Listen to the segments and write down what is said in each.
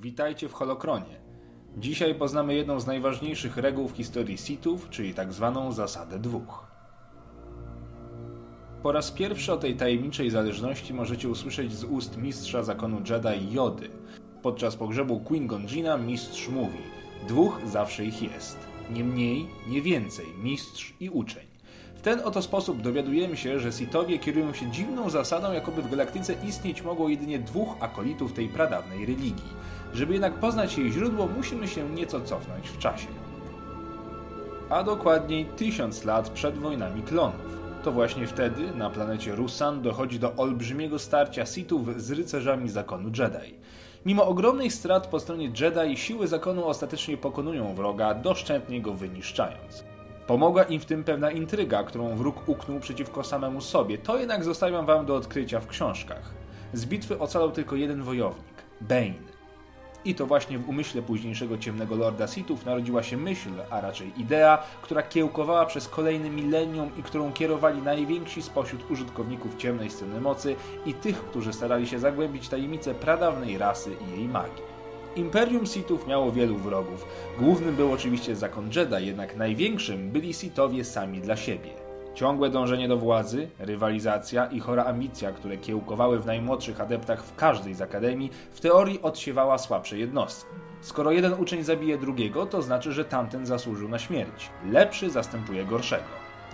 Witajcie w Holokronie. Dzisiaj poznamy jedną z najważniejszych reguł w historii Sithów, czyli tak zwaną zasadę dwóch. Po raz pierwszy o tej tajemniczej zależności możecie usłyszeć z ust mistrza zakonu Jedi Jody. Podczas pogrzebu Queen Gonjina mistrz mówi: Dwóch zawsze ich jest. Nie mniej, nie więcej, mistrz i uczeń. W ten oto sposób dowiadujemy się, że Sithowie kierują się dziwną zasadą, jakoby w galaktyce istnieć mogło jedynie dwóch akolitów tej pradawnej religii. Żeby jednak poznać jej źródło, musimy się nieco cofnąć w czasie. A dokładniej tysiąc lat przed wojnami klonów. To właśnie wtedy na planecie Rusan dochodzi do olbrzymiego starcia Sithów z rycerzami zakonu Jedi. Mimo ogromnych strat po stronie Jedi, siły zakonu ostatecznie pokonują wroga, doszczętnie go wyniszczając. Pomogła im w tym pewna intryga, którą wróg uknął przeciwko samemu sobie. To jednak zostawiam wam do odkrycia w książkach. Z bitwy ocalał tylko jeden wojownik Bane. I to właśnie w umyśle późniejszego ciemnego lorda Sithów narodziła się myśl, a raczej idea, która kiełkowała przez kolejne milenium i którą kierowali najwięksi spośród użytkowników ciemnej sceny mocy i tych, którzy starali się zagłębić tajemnice pradawnej rasy i jej magii. Imperium Sithów miało wielu wrogów. Głównym był oczywiście zakon Jedi, jednak największym byli Sithowie sami dla siebie. Ciągłe dążenie do władzy, rywalizacja i chora ambicja, które kiełkowały w najmłodszych adeptach w każdej z akademii, w teorii odsiewała słabsze jednostki. Skoro jeden uczeń zabije drugiego, to znaczy, że tamten zasłużył na śmierć. Lepszy zastępuje gorszego.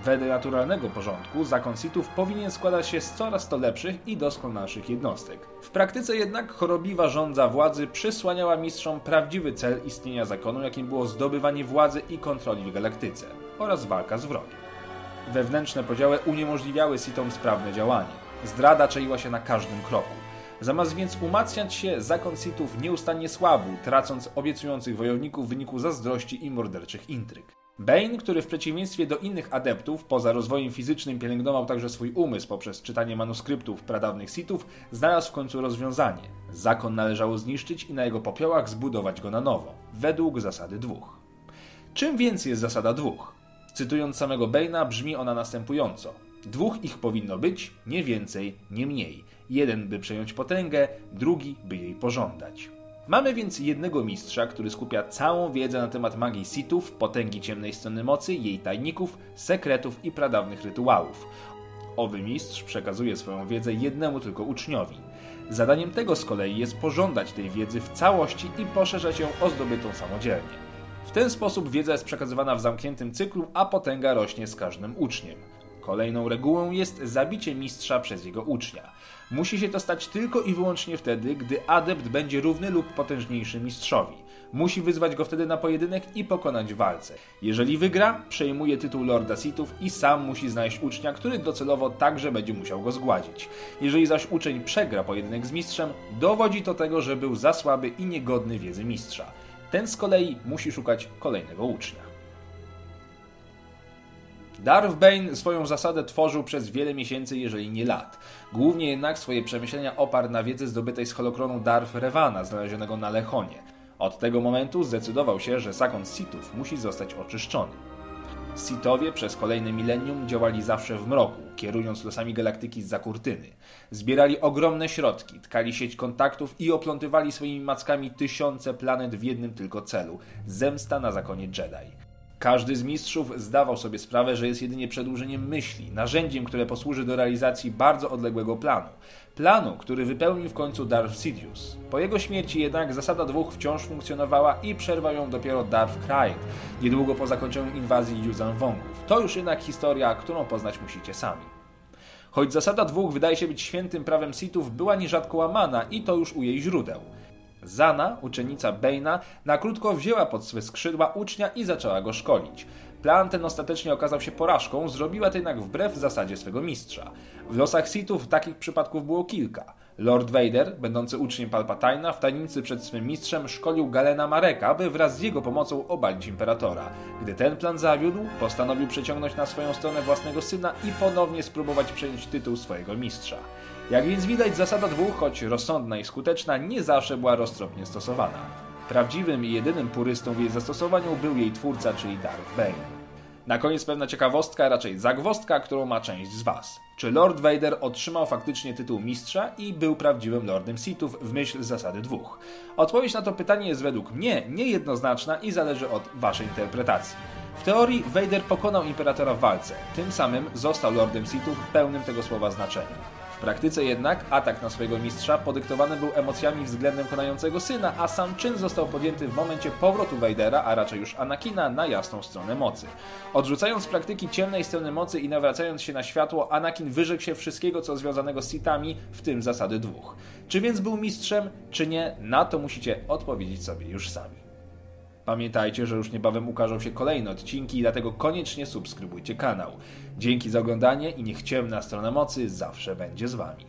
Wedle naturalnego porządku zakon Sithów powinien składać się z coraz to lepszych i doskonalszych jednostek. W praktyce jednak chorobliwa rządza władzy przysłaniała mistrzom prawdziwy cel istnienia zakonu, jakim było zdobywanie władzy i kontroli w galaktyce oraz walka z wrogiem. Wewnętrzne podziały uniemożliwiały Sithom sprawne działanie. Zdrada czaiła się na każdym kroku. Zamiast więc umacniać się, zakon Sithów nieustannie słabł, tracąc obiecujących wojowników w wyniku zazdrości i morderczych intryg. Bane, który w przeciwieństwie do innych adeptów, poza rozwojem fizycznym pielęgnował także swój umysł poprzez czytanie manuskryptów pradawnych Sithów, znalazł w końcu rozwiązanie. Zakon należało zniszczyć i na jego popiołach zbudować go na nowo, według zasady dwóch. Czym więc jest zasada dwóch? Cytując samego Bane'a, brzmi ona następująco. Dwóch ich powinno być, nie więcej, nie mniej. Jeden by przejąć potęgę, drugi by jej pożądać. Mamy więc jednego mistrza, który skupia całą wiedzę na temat magii Sithów, potęgi ciemnej strony mocy, jej tajników, sekretów i pradawnych rytuałów. Owy mistrz przekazuje swoją wiedzę jednemu tylko uczniowi. Zadaniem tego z kolei jest pożądać tej wiedzy w całości i poszerzać ją o zdobytą samodzielnie. W ten sposób wiedza jest przekazywana w zamkniętym cyklu, a potęga rośnie z każdym uczniem. Kolejną regułą jest zabicie mistrza przez jego ucznia. Musi się to stać tylko i wyłącznie wtedy, gdy adept będzie równy lub potężniejszy mistrzowi. Musi wyzwać go wtedy na pojedynek i pokonać w walce. Jeżeli wygra, przejmuje tytuł Lorda Sithów i sam musi znaleźć ucznia, który docelowo także będzie musiał go zgładzić. Jeżeli zaś uczeń przegra pojedynek z mistrzem, dowodzi to tego, że był za słaby i niegodny wiedzy mistrza. Ten z kolei musi szukać kolejnego ucznia. Darth Bane swoją zasadę tworzył przez wiele miesięcy, jeżeli nie lat. Głównie jednak swoje przemyślenia oparł na wiedzy zdobytej z holokronu Darth Revana, znalezionego na Lechonie. Od tego momentu zdecydował się, że zakon Sithów musi zostać oczyszczony. Sithowie przez kolejne milenium działali zawsze w mroku, kierując losami galaktyki z kurtyny. Zbierali ogromne środki, tkali sieć kontaktów i oplątywali swoimi mackami tysiące planet w jednym tylko celu zemsta na zakonie Jedi. Każdy z mistrzów zdawał sobie sprawę, że jest jedynie przedłużeniem myśli, narzędziem, które posłuży do realizacji bardzo odległego planu. Planu, który wypełnił w końcu Darth Sidious. Po jego śmierci jednak zasada dwóch wciąż funkcjonowała i przerwał ją dopiero Darth Krayt, niedługo po zakończeniu inwazji Yuzan Wongów. To już jednak historia, którą poznać musicie sami. Choć zasada dwóch wydaje się być świętym prawem Sithów, była nierzadko łamana i to już u jej źródeł. Zana, uczennica Bane'a, na krótko wzięła pod swe skrzydła ucznia i zaczęła go szkolić. Plan ten ostatecznie okazał się porażką, zrobiła to jednak wbrew zasadzie swego mistrza. W losach Sithów takich przypadków było kilka. Lord Vader, będący uczniem Palpatina, w tajemnicy przed swym mistrzem szkolił Galena Mareka, by wraz z jego pomocą obalić imperatora. Gdy ten plan zawiódł, postanowił przeciągnąć na swoją stronę własnego syna i ponownie spróbować przejąć tytuł swojego mistrza. Jak więc widać, zasada dwóch, choć rozsądna i skuteczna, nie zawsze była roztropnie stosowana. Prawdziwym i jedynym purystą w jej zastosowaniu był jej twórca, czyli Darth Bane. Na koniec pewna ciekawostka, raczej zagwostka, którą ma część z Was. Czy Lord Vader otrzymał faktycznie tytuł mistrza i był prawdziwym Lordem Sithów w myśl zasady dwóch? Odpowiedź na to pytanie jest według mnie niejednoznaczna i zależy od Waszej interpretacji. W teorii Vader pokonał Imperatora w walce, tym samym został Lordem Sithów w pełnym tego słowa znaczeniu. Praktyce jednak atak na swojego mistrza podyktowany był emocjami względem konającego syna, a sam czyn został podjęty w momencie powrotu Vadera, a raczej już Anakina, na jasną stronę mocy. Odrzucając praktyki ciemnej strony mocy i nawracając się na światło, Anakin wyrzekł się wszystkiego, co związanego z Sithami, w tym zasady dwóch. Czy więc był mistrzem, czy nie, na to musicie odpowiedzieć sobie już sami. Pamiętajcie, że już niebawem ukażą się kolejne odcinki, dlatego koniecznie subskrybujcie kanał. Dzięki za oglądanie i niech ciemna strona mocy zawsze będzie z Wami.